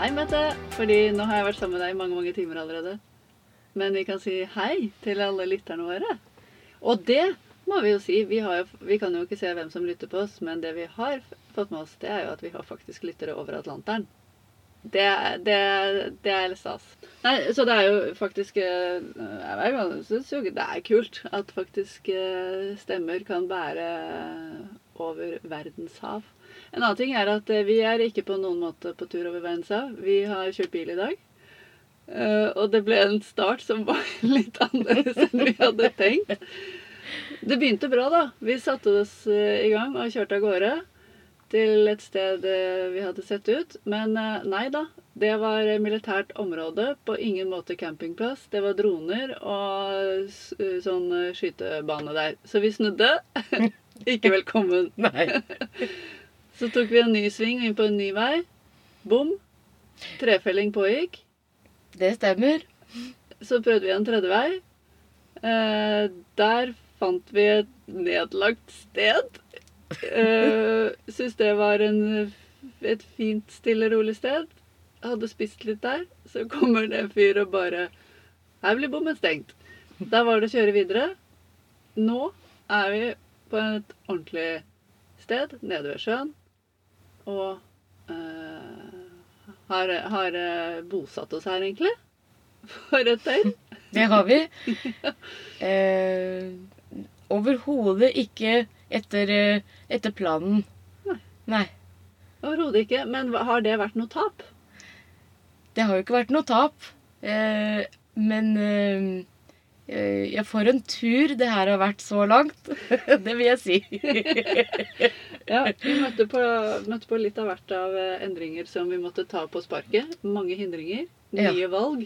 Hei, Mette. Fordi nå har jeg vært sammen med deg i mange mange timer allerede. Men vi kan si hei til alle lytterne våre. Og det må vi jo si. Vi, jo, vi kan jo ikke se hvem som lytter på oss, men det vi har fått med oss, det er jo at vi har faktisk lyttere over Atlanteren. Det, det, det er litt stas. Nei, så det er jo faktisk eh, Jeg syns jo det er kult at faktisk eh, stemmer kan bære over verdenshav. En annen ting er at eh, vi er ikke på noen måte på tur over veien sa. Vi har kjørt bil i dag. Eh, og det ble en start som var litt annerledes enn vi hadde tenkt. Det begynte bra, da. Vi satte oss eh, i gang og kjørte av gårde til et sted vi hadde sett ut. Men nei da. Det var militært område. På ingen måte campingplass. Det var droner og sånn skytebane der. Så vi snudde. Ikke velkommen. Nei. Så tok vi en ny sving inn på en ny vei. Bom. Trefelling pågikk. Det stemmer. Så prøvde vi en tredje vei. Eh, der fant vi et nedlagt sted. Eh, Syns det var en, et fint, stille, rolig sted. Hadde spist litt der. Så kommer det en fyr og bare Her blir bommen stengt. Da var det å kjøre videre. Nå er vi på et ordentlig sted nede ved sjøen. Og uh, har, har eh, bosatt oss her, egentlig. For et døgn. Det har vi. uh, Overhodet ikke etter, eh, etter planen. Nei. Nei. Overhodet ikke. Men har det vært noe tap? Det har jo ikke vært noe tap. Uh, men eh, får ja, for en tur det her har vært så langt. det vil jeg si. Ja, vi møtte på, møtte på litt av hvert av eh, endringer som vi måtte ta på sparket. Mange hindringer, Ja. nye valg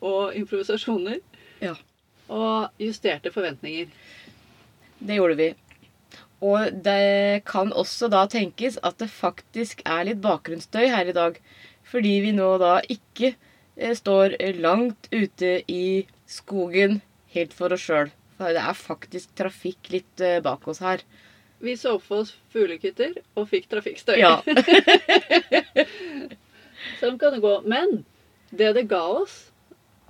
og improvisasjoner. Ja. Og justerte forventninger. Det gjorde vi. Og det kan også da tenkes at det faktisk er litt bakgrunnsstøy her i dag. Fordi vi nå da ikke eh, står langt ute i skogen helt for oss sjøl. For det er faktisk trafikk litt eh, bak oss her. Vi så for oss fuglekutter og fikk trafikkstøy. Ja. Sånn kan det gå. Men det det ga oss,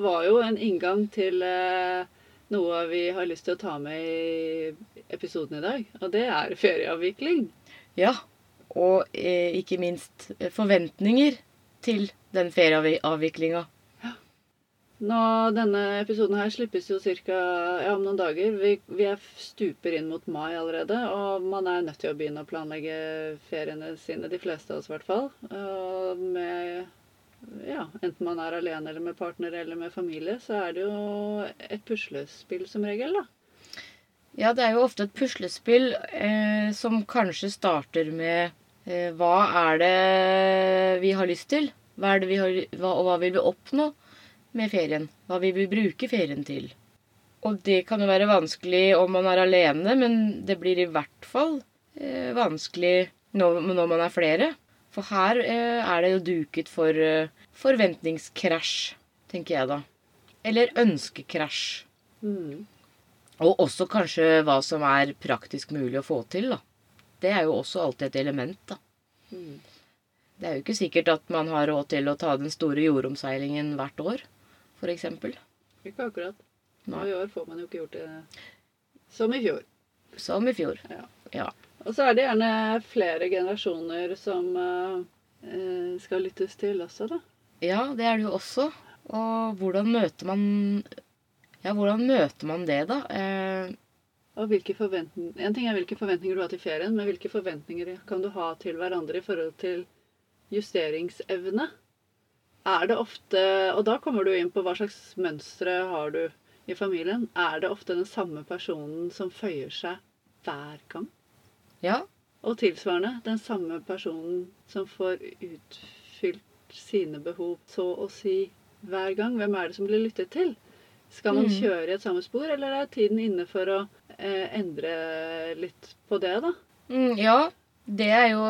var jo en inngang til eh, noe vi har lyst til å ta med i episoden i dag. Og det er ferieavvikling. ja. Og eh, ikke minst forventninger til den ferieavviklinga. Nå, Denne episoden her slippes jo ca. Ja, om noen dager. Vi, vi er stuper inn mot mai allerede, og man er nødt til å begynne å planlegge feriene sine, de fleste av oss i hvert fall. Og med, ja, enten man er alene eller med partner eller med familie, så er det jo et puslespill som regel, da. Ja, det er jo ofte et puslespill eh, som kanskje starter med eh, hva er det vi har lyst til? Hva er det vi har, hva, og hva vil vi oppnå med ferien? Hva vil vi bruke ferien til? Og det kan jo være vanskelig om man er alene, men det blir i hvert fall eh, vanskelig når, når man er flere. For her eh, er det jo duket for eh, forventningskrasj, tenker jeg da. Eller ønskekrasj. Mm. Og også kanskje hva som er praktisk mulig å få til, da. Det er jo også alltid et element, da. Mm. Det er jo ikke sikkert at man har råd til å ta den store jordomseilingen hvert år, f.eks. Ikke akkurat. Nå i år får man jo ikke gjort det som i fjor. Som i fjor. Ja. Ja. Og så er det gjerne flere generasjoner som eh, skal lyttes til også, da. ja, det er det jo også. Og hvordan møter man Ja, hvordan møter man det, da? Eh, Og hvilke forventninger, En ting er hvilke forventninger du har til ferien, men hvilke forventninger kan du ha til hverandre i forhold til justeringsevne? Er det ofte Og da kommer du inn på hva slags mønstre har du i familien. Er det ofte den samme personen som føyer seg hver gang? ja. Og tilsvarende den samme personen som får utfylt sine behov så å si hver gang. Hvem er det som blir lyttet til? Skal man Mm. kjøre i et samme spor, eller er tiden inne for å eh, endre litt på det, da? Mm, ja, det er jo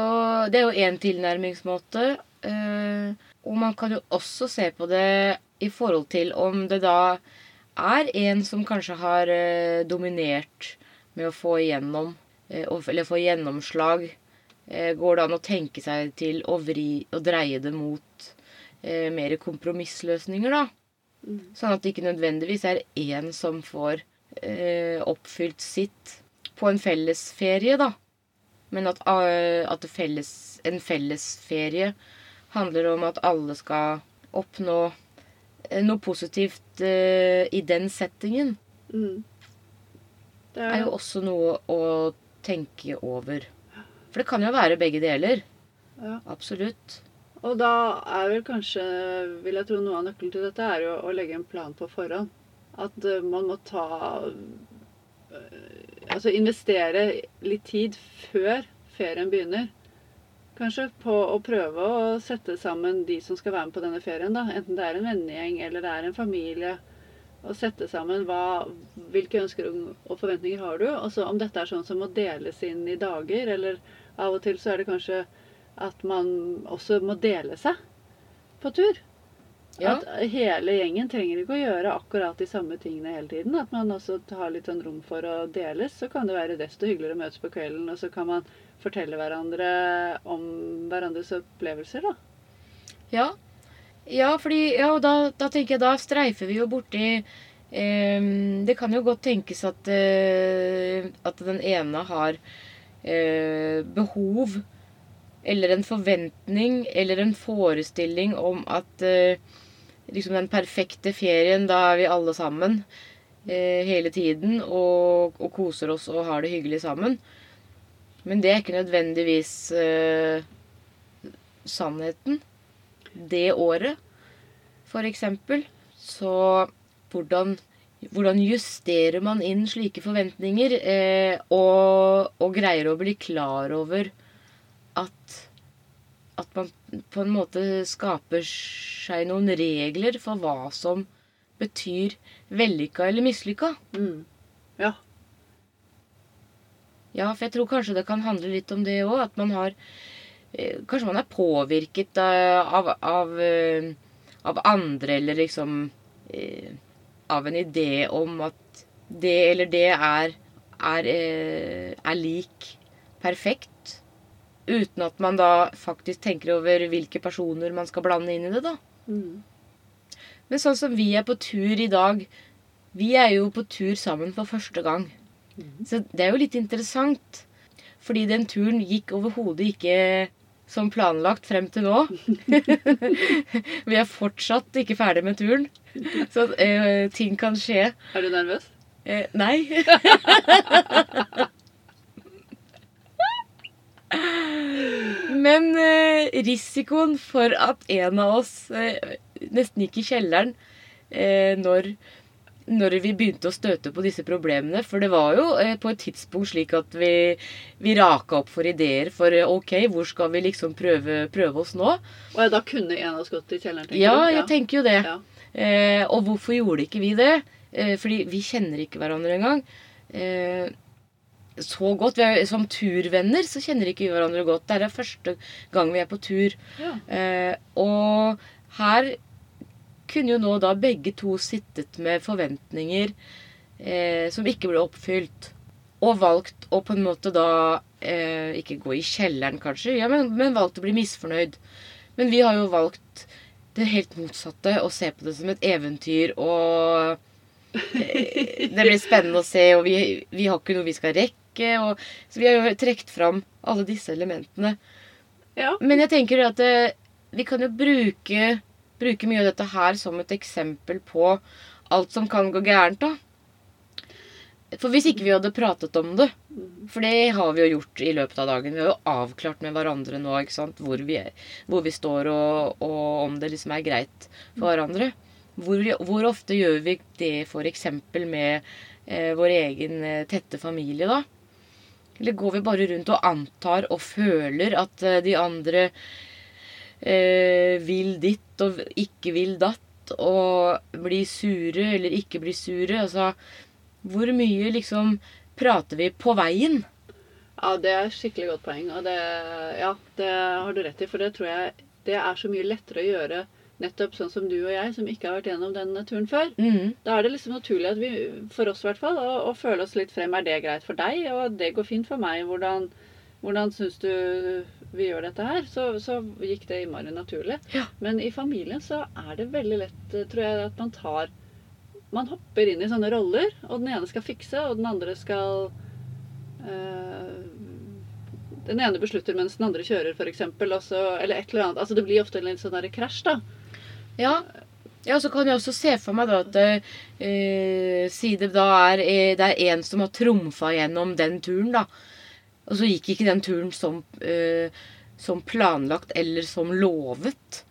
det er jo én tilnærmingsmåte. Eh, og man kan jo også se på det i forhold til om det da er en som kanskje har eh, dominert med å få igjennom eh, Eller få gjennomslag. Eh, går det an å tenke seg til å vri og dreie det mot mer kompromissløsninger, da. Mm. Sånn at det ikke nødvendigvis er én som får oppfylt sitt på en fellesferie, da. Men at, at felles, en fellesferie handler om at alle skal oppnå eh, noe positivt uh, i den settingen. Mm. Det er jo også noe å tenke over. For det kan jo være begge deler. Ja. Absolutt. Og da er vel kanskje, vil jeg tro, noe av nøkkelen til dette er jo å legge en plan på forhånd. At eh, man må ta Altså investere litt tid før ferien begynner. Kanskje på å prøve å sette sammen de som skal være med på denne ferien. da. Enten det er en vennegjeng eller det er en familie. Og sette sammen hva, hvilke ønsker og forventninger har du. Og så om dette er sånn som må deles inn i dager, eller av og til så er det kanskje at man også må dele seg på tur. Ja. At hele gjengen trenger ikke å gjøre akkurat de samme tingene hele tiden. At man også har litt sånn rom for å deles. Så kan det være desto hyggeligere å møtes på kvelden, og så kan man fortelle hverandre om hverandres opplevelser, da. Ja. Ja, fordi, ja, og da, da tenker jeg da streifer vi jo borti eh, Det kan jo godt tenkes at, eh, at den ene har eh, behov eller en forventning eller en forestilling om at eh, liksom den perfekte ferien, da er vi alle sammen eh, hele tiden og, og koser oss og har det hyggelig sammen. Men det er ikke nødvendigvis uh, sannheten det året, for eksempel. Så hvordan, hvordan justerer man inn slike forventninger, Uh, og, og greier å bli klar over at at man på en måte skaper seg noen regler for hva som betyr vellykka eller mislykka. Mm. Ja. Ja, for jeg tror kanskje det kan handle litt om det òg. At man har eh, Kanskje man er påvirket av, av, eh, av andre, eller liksom eh, Av en idé om at det eller det er, er, er lik perfekt. Uten at man da faktisk tenker over hvilke personer man skal blande inn i det, da. Mm. Men sånn som vi er på tur i dag Vi er jo på tur sammen for første gang. Så det er jo litt interessant. Fordi den turen gikk overhodet ikke som planlagt frem til nå. vi er fortsatt ikke ferdig med turen. Så eh, ting kan skje. Er du nervøs? Eh, nei. Men eh, risikoen for at en av oss eh, nesten gikk i kjelleren eh, når, når vi begynte å støte på disse problemene For det var jo eh, på et tidspunkt slik at vi, vi raka opp for ideer for eh, OK, hvor skal vi liksom prøve, prøve oss nå? Og ja, da kunne en av oss gått i kjelleren, tenker Ja, du? jeg tenker jo det. Ja. Eh, og hvorfor gjorde ikke vi det? Eh, fordi vi kjenner ikke hverandre engang. Eh, så godt. Vi er, som turvenner så kjenner ikke vi hverandre godt. Det er første gang vi er på tur. Ja. Eh, og her kunne jo nå da begge to sittet med forventninger eh, som ikke ble oppfylt. Og valgt å på en måte da eh, Ikke gå i kjelleren, kanskje, ja, men, men valgt å bli misfornøyd. Men vi har jo valgt det helt motsatte. Å se på det som et eventyr og eh, Det blir spennende å se, og vi, vi har ikke noe vi skal rekke. Og, så vi har jo trukket fram alle disse elementene. ja. Men jeg tenker at eh, vi kan jo bruke, bruke mye av dette her som et eksempel på alt som kan gå gærent, da. For hvis ikke vi hadde pratet om det, for det har vi jo gjort i løpet av dagen Vi har jo avklart med hverandre nå ikke sant? Hvor, vi er, hvor vi står, og, og om det liksom er greit for hverandre. Hvor, hvor ofte gjør vi det f.eks. med eh, vår egen eh, tette familie, da? Eller går vi bare rundt og antar og føler at eh, de andre eh, vil ditt og ikke vil datt, og bli sure eller ikke bli sure? Altså, hvor mye liksom prater vi på veien? Ja, det er et skikkelig godt poeng. Og det, ja, det har du rett i. For det tror jeg det er så mye lettere å gjøre nettopp sånn som du og jeg, som ikke har vært gjennom denne turen før. Mm. Da er det liksom naturlig at vi, for oss i hvert fall, å, å føle oss litt frem. Er det greit for deg? Og det går fint for meg. Hvordan, hvordan syns du vi gjør dette her, så, så gikk det innmari naturlig. Ja. Men i familien så er det veldig lett, eh, tror jeg, at man tar Man hopper inn i sånne roller, og den ene skal fikse, og den andre skal øh, Den ene beslutter mens den andre kjører, f.eks. Eller et eller annet. Altså det blir ofte en litt sånn derre krasj, da. Ja. ja, så kan jeg også se for meg da at øh, si det da er eh, det er en som har trumfa gjennom den turen, da. Og så gikk ikke den turen som, eh, som planlagt eller som lovet.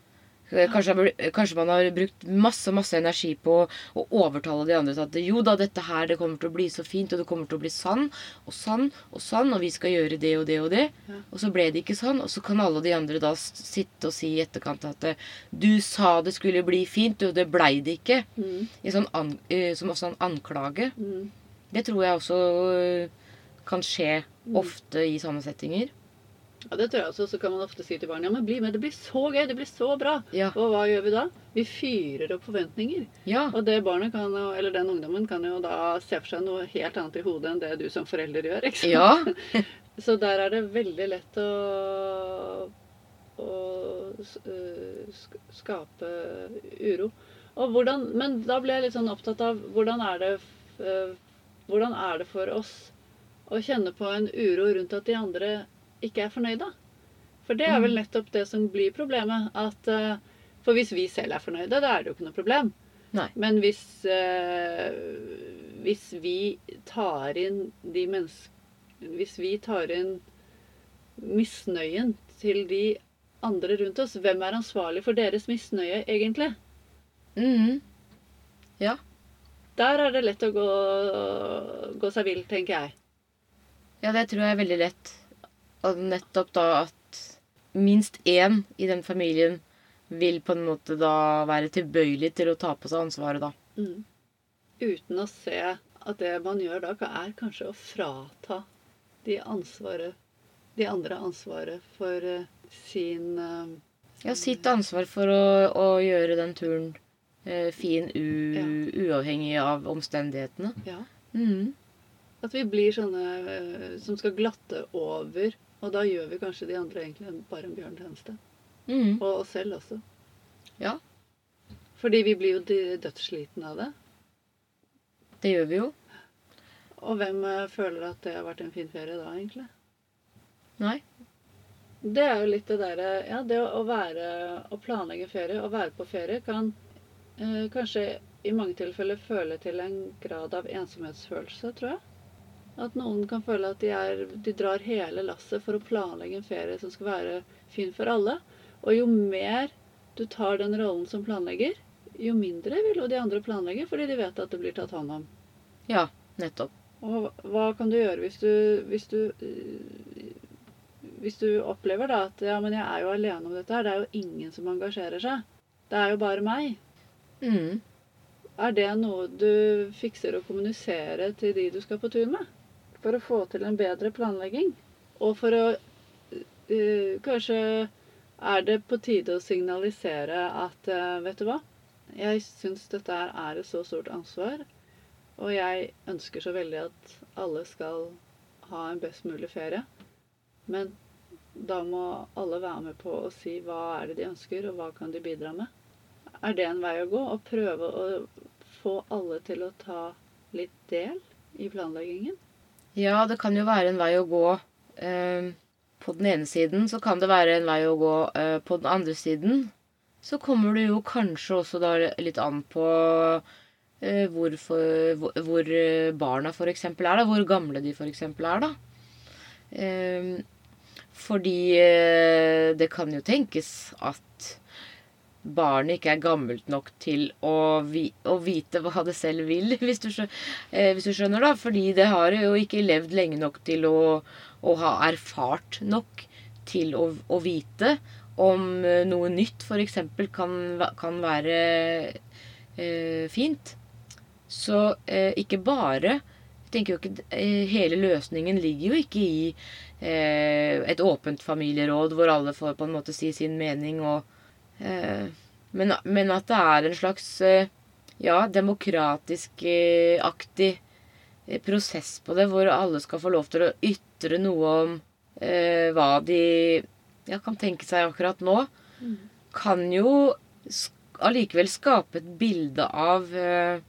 Eh, Kanskje, kanskje man har brukt masse masse energi på å overtale de andre til at jo da, dette her det kommer til å bli så fint, og det kommer til å bli sann og sann og sann, og vi skal gjøre det og det og det. Ja. Og så ble det ikke sånn, og så kan alle de andre da sitte og si i etterkant at eh, du sa det skulle bli fint, og det blei det ikke. Mm. I sånn an, eh, som også en anklage. Mm. Det tror jeg også kan skje ofte i sånne settinger. Ja, det tror jeg også. Så kan man ofte si til barn ja, men bli med, det blir så gøy, det blir så bra. Ja. Og hva gjør vi da? Vi fyrer opp forventninger. Ja. Og det barnet kan eller den ungdommen kan jo da se for seg noe helt annet i hodet enn det du som forelder gjør. ikke sant? Ja. Så der er det veldig lett å, å sk- skape uro. Hvordan, men da ble jeg litt sånn opptatt av hvordan er det øh, hvordan er det for oss å kjenne på en uro rundt at de andre ikke er fornøyde? For det er vel nettopp det som blir problemet. At, øh, for hvis vi selv er fornøyde, da er det jo ikke noe problem. Nei. Men hvis, øh, hvis vi tar inn de menneskene Hvis vi tar inn misnøyen til de andre rundt oss, hvem er ansvarlig for deres misnøye egentlig? Ja. Der er det lett å gå, gå seg vill, tenker jeg. Ja, det tror jeg er veldig lett. Og nettopp da at minst én i den familien vil på en måte da være tilbøyelig til å ta på seg ansvaret, da. Mm. Uten å se at det man gjør da, er kanskje å frata de, ansvaret, de andre ansvaret for eh, sin eh, Ja, sitt ansvar for å, å gjøre den turen eh, fin u, Ja. uavhengig av omstendighetene. Ja. Mhm. At vi blir sånne uh, som skal glatte over. Og da gjør vi kanskje de andre egentlig bare en bjørntjeneste. Mm. Og oss selv også. Ja, Fordi vi blir jo dødsslitne av det. det gjør vi jo. Og hvem eh, føler at det har vært en fin ferie da, egentlig? Nei. Det er jo litt det derre Ja, det å være Å planlegge ferie, å være på ferie, kan eh, kanskje i mange tilfeller føle til en grad av ensomhetsfølelse, tror jeg. At noen kan føle at de, er, de drar hele lasset for å planlegge en ferie som skal være fin for alle. Og jo mer du tar den rollen som planlegger, jo mindre vil jo de andre planlegge, fordi de vet at det blir tatt hånd om. Ja, nettopp. Og hva kan du gjøre hvis du, hvis du Hvis du opplever da at ja, men jeg er jo alene om dette her, det er jo ingen som engasjerer seg. Det er jo bare meg. Mm. Er det noe du fikser å kommunisere til de du skal på tur med? For å få til en bedre planlegging? Og for å uh, Kanskje er det på tide å signalisere at uh, Vet du hva? Jeg syns dette er et så stort ansvar. Og jeg ønsker så veldig at alle skal ha en best mulig ferie. Men da må alle være med på å si hva er det de ønsker, og hva kan de bidra med. Er det en vei å gå? Å prøve å få alle til å ta litt del i planleggingen? Ja, det kan jo være en vei å gå. eh, på den ene siden så kan det være en vei å gå eh, på den andre siden. Så kommer det jo kanskje også da litt an på eh, hvor, for, hvor, eh, barna f.eks. er, da. Hvor gamle de f.eks. er, da. Fordi det kan jo tenkes at barnet ikke er gammelt nok til å, vi, å vite hva det selv vil, hvis du, eh, hvis du skjønner, da. Fordi det har jo ikke levd lenge nok til å, å ha erfart nok til å, å vite om eh, noe nytt f.eks. Kan, kan være eh, fint. Så eh, ikke bare tenker jo ikke, eh, Hele løsningen ligger jo ikke i eh, et åpent familieråd hvor alle får på en måte si sin mening og men, men at det er en slags eh, ja, demokratisk-aktig eh, prosess på det, hvor alle skal få lov til å ytre noe om eh, hva de ja, kan tenke seg akkurat nå, Mm. kan jo allikevel skape et bilde av eh,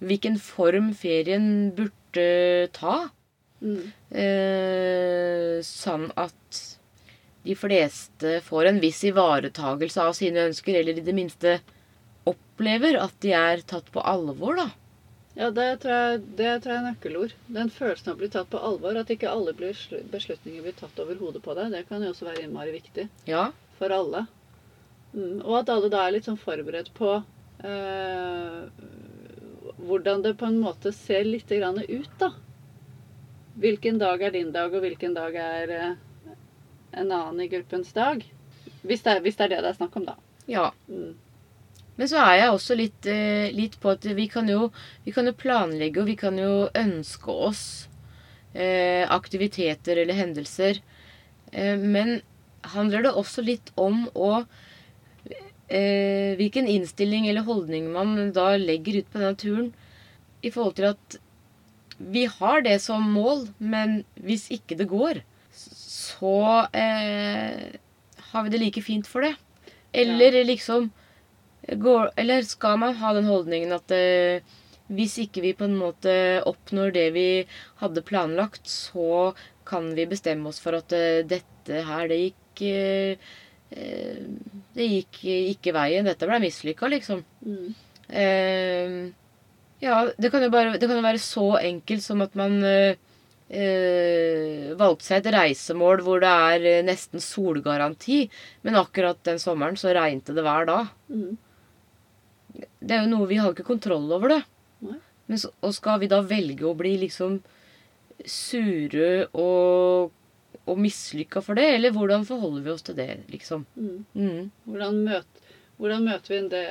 hvilken form ferien burde ta. Mm. Eh, sånn at de fleste får en viss ivaretagelse av sine ønsker, eller i det minste opplever at de er tatt på alvor, da. Ja, det tror, jeg, det tror jeg er nøkkelord. Den følelsen av å bli tatt på alvor. At ikke alle blir beslutninger blir tatt over hodet på deg. Det kan jo også være innmari viktig Ja. for alle. Mm. Og at alle da er litt sånn forberedt på eh, hvordan det på en måte ser litt grann ut, da. Hvilken dag er din dag, og hvilken dag er eh, en annen i gruppens dag. Hvis det, er, hvis det er det det er snakk om, da. ja. Mm. Men så er jeg også litt, eh, litt på at vi kan, jo, vi kan jo planlegge, og vi kan jo ønske oss eh, aktiviteter eller hendelser. Eh, men handler det også litt om å eh, Hvilken innstilling eller holdning man da legger ut på denne turen i forhold til at vi har det som mål, men hvis ikke det går, så eh, har vi det like fint for det. Eller liksom går, Eller skal man ha den holdningen at eh, hvis ikke vi på en måte oppnår det vi hadde planlagt, så kan vi bestemme oss for at eh, dette her, det gikk eh, eh, Det gikk ikke veien. Dette ble mislykka, liksom. Mm. Eh, ja, det kan jo bare det kan jo være så enkelt som at man eh, valgte seg et reisemål hvor det er eh, nesten solgaranti, men akkurat den sommeren så regnet det hver dag. Mm. Det er jo noe vi har ikke kontroll over det. Nei. Men så, og skal vi da velge å bli liksom sure og, og mislykka for det, eller hvordan forholder vi oss til det, liksom? Mm. Mm. Hvordan, møt, hvordan møter vi det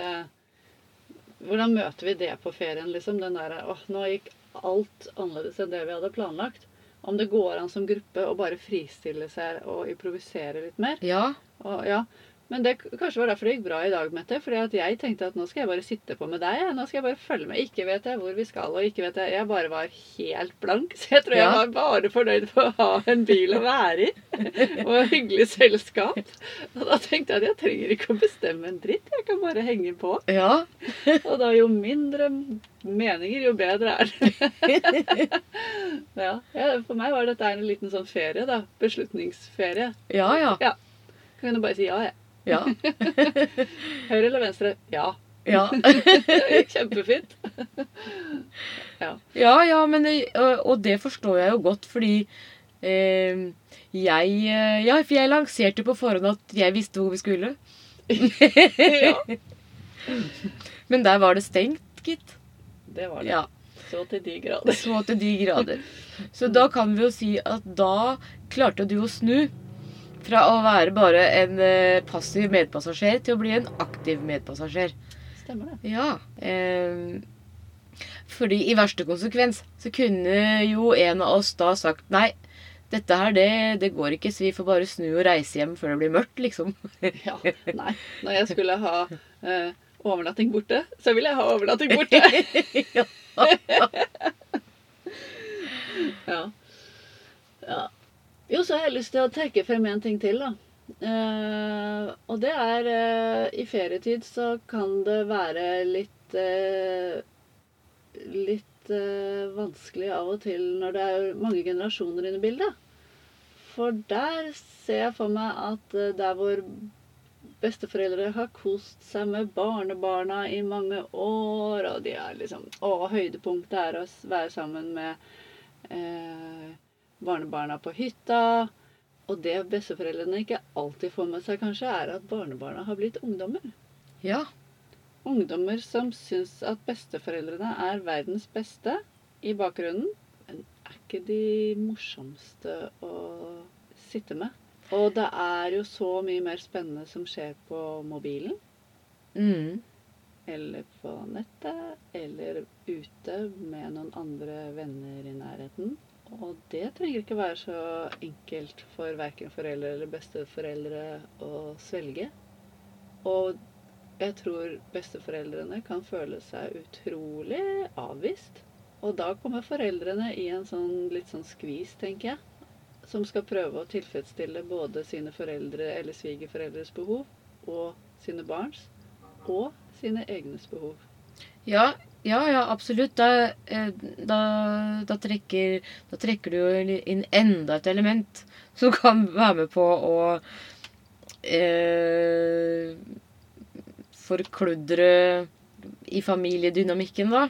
Hvordan møter vi det på ferien, liksom? Den derre åh, nå gikk alt annerledes enn det vi hadde planlagt. Om det går an som gruppe å bare fristille seg og improvisere litt mer. Ja. Og, ja. Men det kanskje var derfor det gikk bra i dag, Mette. Fordi jeg tenkte at nå skal jeg bare sitte på med deg. Nå skal jeg bare følge med. Ikke vet jeg hvor vi skal, og ikke vet jeg Jeg bare var helt blank. Så jeg tror Ja. jeg var bare fornøyd med å ha en bil å være i. og hyggelig selskap. Og da tenkte jeg at jeg trenger ikke å bestemme en dritt. Jeg kan bare henge på. Ja. Og da jo mindre meninger, jo bedre er det. ja, ja, For meg var dette en liten sånn ferie, da. Beslutningsferie. Ja, ja. Ja. Kan du bare si ja, jeg. Ja. Høyre eller venstre? Ja. Ja. Kjempefint. Ja, ja, men og, det forstår jeg jo godt, fordi eh, jeg eh, Ja, for jeg lanserte på forhånd at jeg visste hvor vi skulle. Ja, Men der var det stengt, gitt. det var det. Ja, Så til de grader. Så til de grader. Så da kan vi jo si at da klarte du å snu fra å være bare en eh, passiv medpassasjer til å bli en aktiv medpassasjer. Stemmer det. Ja. Eh, fordi i verste konsekvens så kunne jo en av oss da sagt nei, dette her, det, det går ikke, så vi får bare snu og reise hjem før det blir mørkt, liksom. Ja, nei. Når jeg skulle ha eh, overnatting borte, så ville jeg ha overnatting borte. ja. Ja. ja. Jo, så har jeg lyst til å trekke frem en ting til, da. Eh, og det er eh, I ferietid så kan det være litt eh, Litt vanskelig av og til når det er mange generasjoner inne i bildet. For der ser jeg for meg at der hvor besteforeldre har kost seg med barnebarna i mange år, og de er liksom Å, høydepunktet er å være sammen med eh, barnebarna på hytta. Og det besteforeldrene ikke alltid får med seg, kanskje, er at barnebarna har blitt ungdommer. ja. Ungdommer som syns at besteforeldrene er verdens beste i bakgrunnen, men er ikke de morsomste å sitte med. Og det er jo så mye mer spennende som skjer på mobilen, Mm. eller på nettet, eller ute med noen andre venner i nærheten. Og det trenger ikke være så enkelt for verken foreldre eller besteforeldre å svelge. Og jeg tror besteforeldrene kan føle seg utrolig avvist. Og da kommer foreldrene i en sånn litt sånn skvis, tenker jeg. som skal prøve å tilfredsstille både sine foreldre eller svigerforeldres behov og sine barns og sine egnes behov. Ja, ja, ja absolutt. Da, eh, da, da, trekker, da trekker du jo inn enda et element som kan være med på å eh, forkludre i familiedynamikken, da.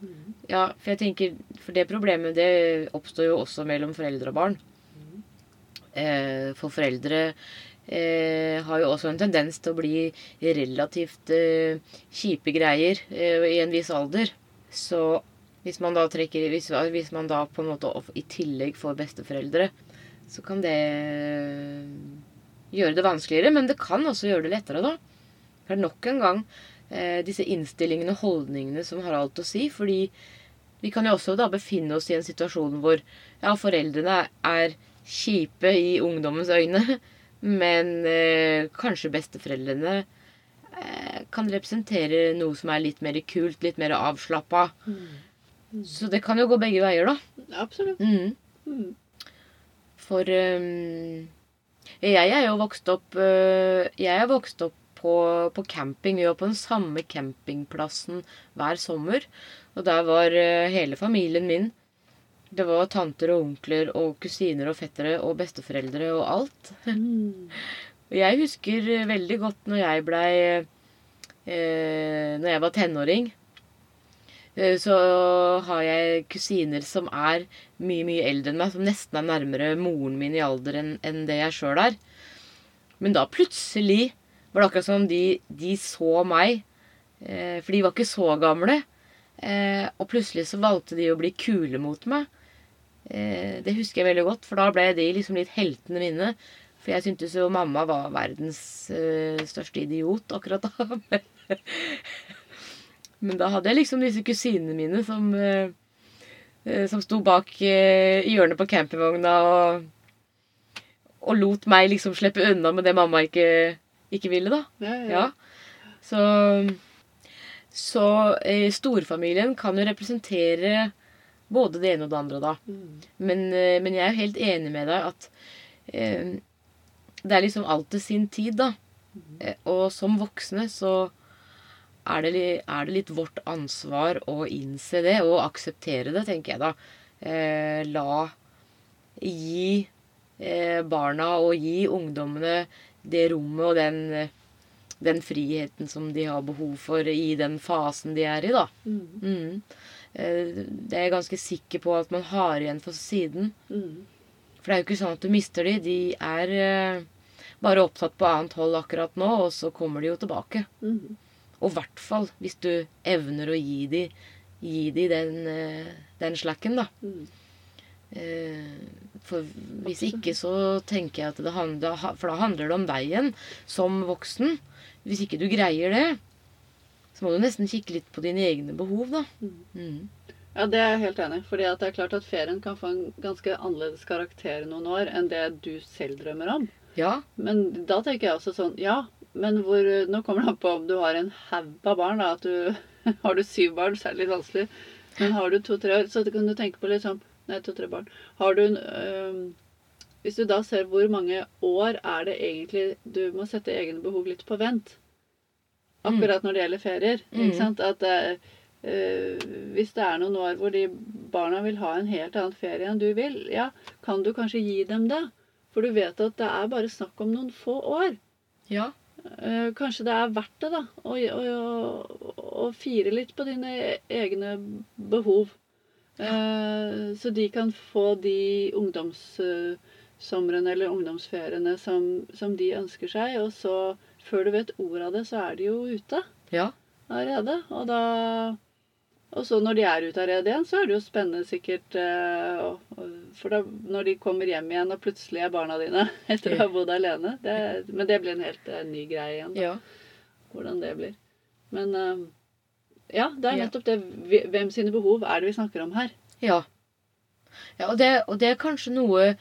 Mm. Ja, for jeg tenker For det problemet det oppstår jo også mellom foreldre og barn. Eh, for foreldre eh, har jo også en tendens til å bli relativt eh, kjipe greier eh, i en viss alder. Så hvis man da trekker hvis, hvis man da på en måte i tillegg får besteforeldre, så kan det gjøre det vanskeligere. Men det kan også gjøre det lettere, da. For nok en gang eh, disse innstillingene og holdningene som har alt å si. Fordi vi kan jo også da befinne oss i en situasjon hvor ja, foreldrene er kjipe i ungdommens øyne, men eh, kanskje besteforeldrene eh, kan representere noe som er litt mer kult, litt mer avslappa. Mm. Så det kan jo gå begge veier, da. Absolutt. Mm. Mm. For um, jeg er jo vokst opp uh, Jeg er vokst opp på, på, camping. Vi var på den samme campingplassen hver sommer. Og der var uh, hele familien min. Det var tanter og onkler og kusiner og fettere og besteforeldre og alt. Mm. Og jeg husker veldig godt når jeg blei eh, Når jeg var tenåring. Eh, så har jeg kusiner som er mye, mye eldre enn meg. Som nesten er nærmere moren min i alder enn enn det jeg sjøl er. Men da plutselig var det akkurat som om de, de så meg. Eh, for de var ikke så gamle. Eh, og plutselig så valgte de å bli kule mot meg. Eh, det husker jeg veldig godt, for da ble de liksom litt heltene mine. For jeg syntes jo mamma var verdens eh, største idiot akkurat da. Men da hadde jeg liksom disse kusinene mine som, eh, eh, som sto bak eh, i hjørnet på campingvogna og, og lot meg liksom slippe unna med det mamma ikke, ikke ville, da. Ja, ja. Ja. Så, så eh, storfamilien kan jo representere både det ene og det andre, da. Mm. Men, eh, men jeg er jo helt enig med deg at eh, det er liksom alt til sin tid, da. Mm. og som voksne så er det, er det litt vårt ansvar å innse det og akseptere det, tenker jeg da. Eh, la gi eh, barna og gi ungdommene det rommet og den, eh, den friheten som de har behov for i den fasen de er i, da. Mm. Eh, Det er jeg ganske sikker på at man har igjen for siden. Mm. For det er jo ikke sånn at du mister de. De er eh, bare opptatt på annet hold akkurat nå, og så kommer de jo tilbake. Mm. Og i hvert fall hvis du evner å gi de, gi de den, eh, den slacken, da. Mm. For hvis ikke så tenker jeg at det handler For da handler det om deg igjen som voksen. Hvis ikke du greier det, så må du nesten kikke litt på dine egne behov, da. Mm. Mm. Ja, det er jeg helt enig i. Fordi at det er klart at ferien kan få en ganske annerledes karakter noen år enn det du selv drømmer om. Ja. Men da tenker jeg også sånn Ja, men hvor Nå kommer det an på om du har en haug av barn. da, at du Har du syv barn, så er det litt vanskelig. Men har du to-tre år, så kan du tenke på litt sånn Nei, to-tre barn. Har du øhm, Hvis du da ser hvor mange år er det egentlig Du må sette egne behov litt på vent. Akkurat når det gjelder ferier. Mm. Ikke sant? At det, Uh, hvis det er noen år hvor de barna vil ha en helt annen ferie enn du vil, ja, kan du kanskje gi dem det? For du vet at det er bare snakk om noen få år. Ja. Uh, kanskje det er verdt det, da. Å, å, å fire litt på dine egne behov. Eh, så de kan få de ungdomssomrene eller ungdomsferiene som, som de ønsker seg. Og så, før du vet ordet av det, så er de jo ute Ja. allerede. Og da og så når de er ute av redet igjen, så er det jo spennende sikkert eh, For da, når de kommer hjem igjen, og plutselig er barna dine etter å ha bodd alene det, Men det blir en helt eh, ny greie igjen, da, Ja. hvordan det blir. Men eh, ja, det er nettopp det. Hvem sine behov er det vi snakker om her? Ja. ja og, det, og det er kanskje noe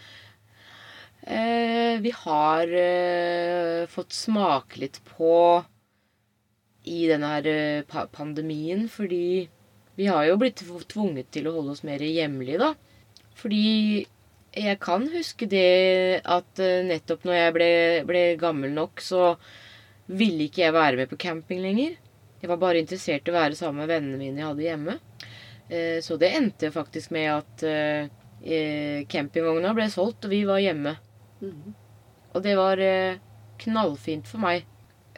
vi har eh, fått smake litt på i denne her eh, pandemien, fordi vi har jo blitt tvunget til å holde oss mer hjemlige, da. Fordi Jeg kan huske det at eh, nettopp når jeg ble, ble gammel nok, så ville ikke jeg være med på camping lenger. Jeg var bare interessert i å være sammen med vennene mine jeg hadde hjemme. Eh, Så det endte faktisk med at eh, eh, campingvogna ble solgt, og vi var hjemme. Mhm. Og det var eh, knallfint for meg.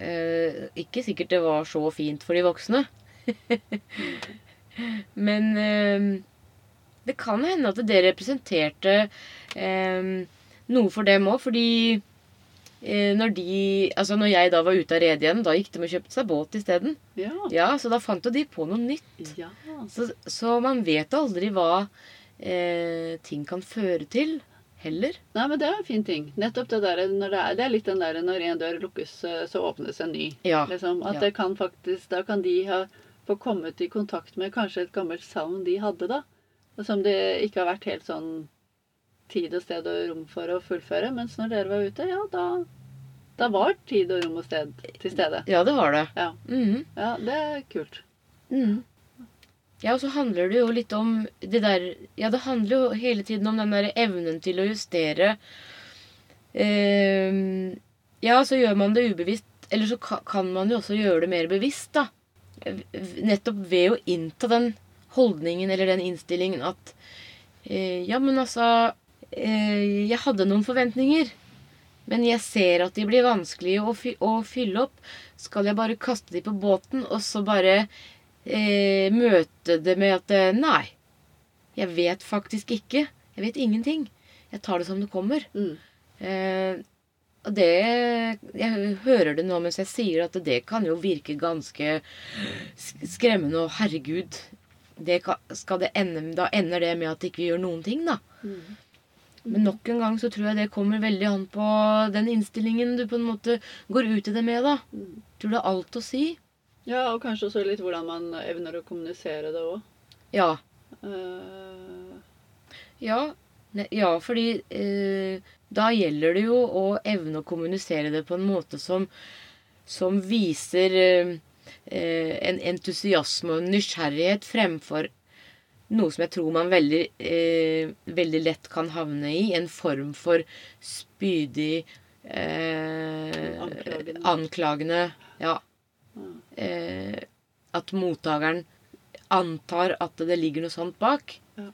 Eh, ikke sikkert det var så fint for de voksne. Men eh, det kan hende at det representerte eh, noe for dem òg, fordi når de Altså, når jeg da var ute av redet igjen, da gikk de og kjøpte seg båt isteden. Ja. Ja, så da fant jo de på noe nytt. ja. Så, så man vet aldri hva eh, ting kan føre til, heller. Nei, men det er en fin ting. Nettopp det der, når det er, det er litt den der når en dør lukkes, eh, så åpnes en ny. Ja. Liksom, at ja. det kan faktisk, Da kan de ha få kommet i kontakt med kanskje et gammelt savn de hadde, da. Som det ikke har vært helt sånn tid og sted og rom for å fullføre. Mens når dere var ute, ja, da, da var tid og rom og sted til stede. Ja, det var det. Ja, Mhm. ja det er kult. Mhm. Ja, og så handler det jo litt om det der Ja, det handler jo hele tiden om den der evnen til å justere. Ehm, ja, så gjør man det ubevisst. Eller så kan man jo også gjøre det mer bevisst, da. Nettopp ved å innta den holdningen eller den innstillingen at eh, Ja, men altså eh, Jeg hadde noen forventninger. Men jeg ser at de blir vanskelige å, fy å fylle opp. Skal jeg bare kaste de på båten, og så bare eh, møte det med at eh, Nei, jeg vet faktisk ikke. Jeg vet ingenting. Jeg tar det som det kommer. Mm. Eh, og det Jeg hører det nå mens jeg sier at det kan jo virke ganske skremmende. Og herregud, det kan, skal det ende, da ender det med at ikke vi gjør noen ting, da. Mm. Men nok en gang så tror jeg det kommer veldig an på den innstillingen du på en måte går ut i det med, da. Mm. Tror det har alt å si. Ja, og kanskje også litt hvordan man evner å kommunisere det òg. Ja. Uh, Ja, ja fordi uh, da gjelder det jo å evne å kommunisere det på en måte som, som viser uh, en entusiasme og en nysgjerrighet fremfor noe som jeg tror man veldig, eh, veldig lett kan havne i. En form for spydig eh, Anklagende. anklagende Ja. Eh, at mottakeren antar at det ligger noe sånt bak. Ja.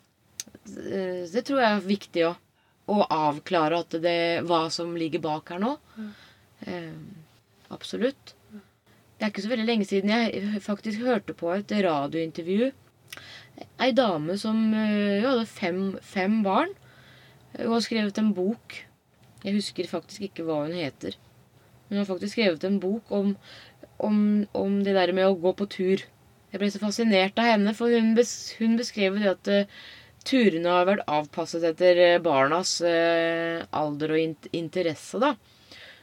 Eh, Det tror jeg er viktig å, å avklare at det, hva som ligger bak her nå. Ja. Eh, absolutt. Det er ikke så veldig lenge siden jeg faktisk hørte på et radiointervju. Ei dame som eh, hun hadde fem, fem barn. Hun har skrevet en bok. Jeg husker faktisk ikke hva hun heter. Hun har faktisk skrevet en bok om, om, om det der med å gå på tur. Jeg ble så fascinert av henne, for hun, bes, hun beskrev det at eh, turene har vært avpasset etter eh, barnas eh, alder og int interesse, da.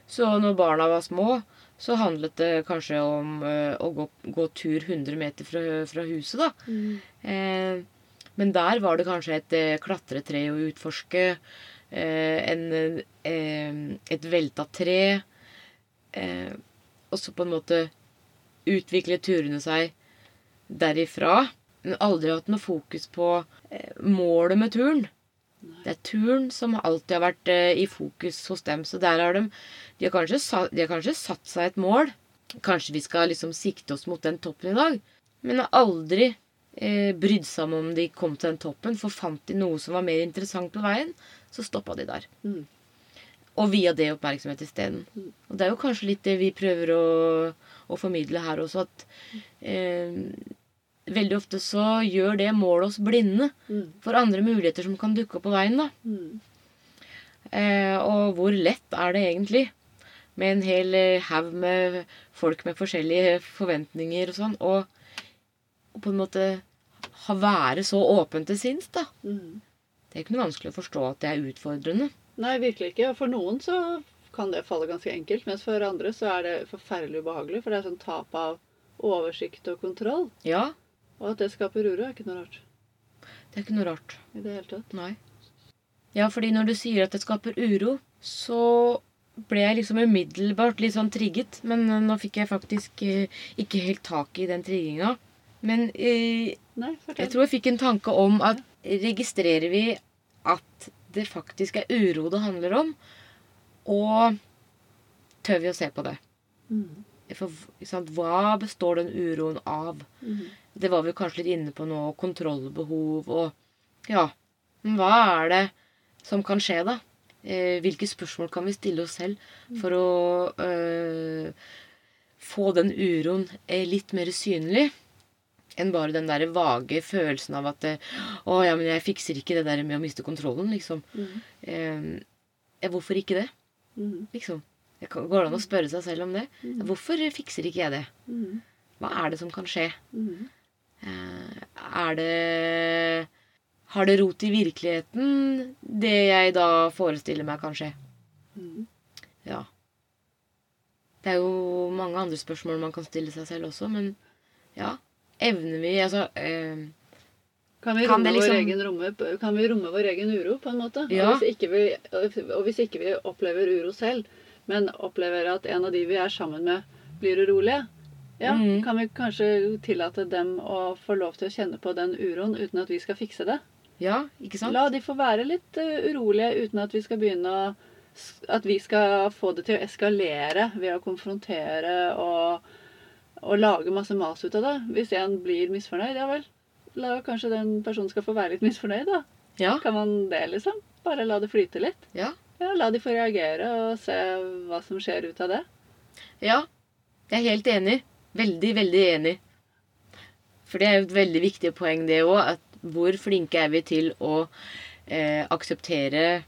Så når barna var små, så handlet det kanskje om eh, å gå, gå tur 100 meter fra, fra huset, da. Eh, men der var det kanskje et klatretre å utforske. Eh, en, et velta tre. Eh, og så på en måte utvikle turene seg derifra. Men aldri hatt noe fokus på eh, målet med turen. Det er turen som alltid har vært eh, i fokus hos dem. Så der har de de har, kanskje, de har kanskje satt seg et mål. Kanskje vi skal liksom sikte oss mot den toppen i dag. Men har aldri eh, brydd seg om om de kom til den toppen. For fant de noe som var mer interessant på veien, så stoppa de der. Mm. Og via det oppmerksomhet isteden. Og det er jo kanskje litt det vi prøver å, å formidle her også, at eh, veldig ofte så gjør det målet oss blinde Mm. for andre muligheter som kan dukke opp på veien. da. Mm. Eh, og hvor lett er det egentlig med en hel eh, haug med folk med forskjellige forventninger og sånn, og, og på en måte ha være så åpen til sinns, da. Mm. Det er ikke noe vanskelig å forstå at det er utfordrende. Nei, virkelig ikke. For noen så kan det falle ganske enkelt, mens for andre så er det forferdelig ubehagelig. For det er sånn tap av oversikt og kontroll. Ja, Og at det skaper uro, er ikke noe rart det er ikke noe rart. i det hele tatt. Nei. Ja, fordi når du sier at det skaper uro, så ble jeg liksom umiddelbart litt sånn trigget. Men eh, nå fikk jeg faktisk eh, ikke helt tak i den trigginga. Men eh, Nei, jeg tror jeg fikk en tanke om at registrerer vi at det faktisk er uro det handler om? Og tør vi å se på det? Mm. For sant, hva består den uroen av? Mm. Det var vi kanskje litt inne på nå. Kontrollbehov og Ja. Men hva er det som kan skje, da? Eh, hvilke spørsmål kan vi stille oss selv for å eh, få den uroen eh, litt mer synlig? Enn bare den der vage følelsen av at 'Å ja, men jeg fikser ikke det der med å miste kontrollen', liksom. Mm. Eh, hvorfor ikke det? Mm. Liksom. Det Går an å spørre seg selv om det? Mm. Hvorfor fikser ikke jeg det? Mm. Hva er det som kan skje? Mm. Eh, Er det Har det rot i virkeligheten, det jeg da forestiller meg kan skje? Mm. Ja. Det er jo mange andre spørsmål man kan stille seg selv også, men ja. Evner vi Altså eh, Kan vi, romme liksom- vår egen romme, kan vi romme vår egen uro, på en måte? Ja. Og, hvis ikke vi, og hvis ikke vi opplever uro selv, men opplever at en av de vi er sammen med, blir urolige, ja, mm. kan vi kanskje tillate dem å få lov til å kjenne på den uroen uten at vi skal fikse det? Ja, ikke sant? La de få være litt eh, urolige uten at vi skal begynne å At vi skal få det til å eskalere ved å konfrontere og, og lage masse mas ut av det. Hvis en blir misfornøyd, ja vel. La kanskje den personen skal få være litt misfornøyd, da. Ja. Kan man det, liksom? Bare la det flyte litt? Ja. Ja, La de få reagere og se hva som skjer ut av det. ja. Jeg er helt enig. Veldig, veldig enig. For det er jo et veldig viktig poeng, det òg. Hvor flinke er vi til å eh, akseptere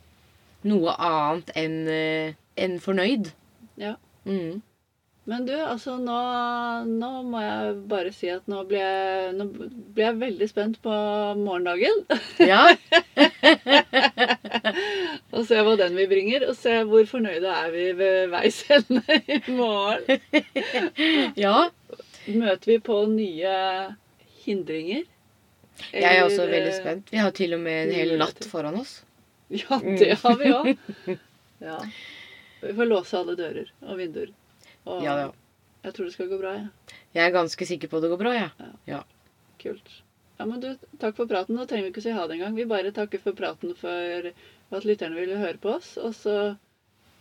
noe annet enn eh, enn fornøyd? Ja. Mm. Men du, altså nå, nå må jeg bare si at nå blir jeg, nå blir jeg veldig spent på morgendagen. Ja. Og se hva den vi bringer, og se hvor fornøyde er vi ved veis ende i morgen. ja. Møter vi på nye hindringer? Jeg er også veldig spent. Vi har til og med en hel natt foran oss. Ja, det har vi òg. Ja. Vi får låse alle dører og vinduer. Og Ja, ja. jeg tror det skal gå bra. Ja. Jeg er ganske sikker på at det går bra, jeg. Kult. Ja, men du, Takk for praten. Nå trenger vi ikke å si ha det engang. Vi bare takker for praten for at lytterne ville høre på oss. Og så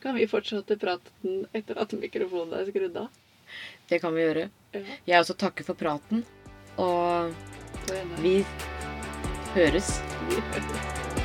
kan vi fortsette praten etter at mikrofonen er skrudd av. Det kan vi gjøre. Ja, Jeg også takker for praten. Og vi høres. Vi høres.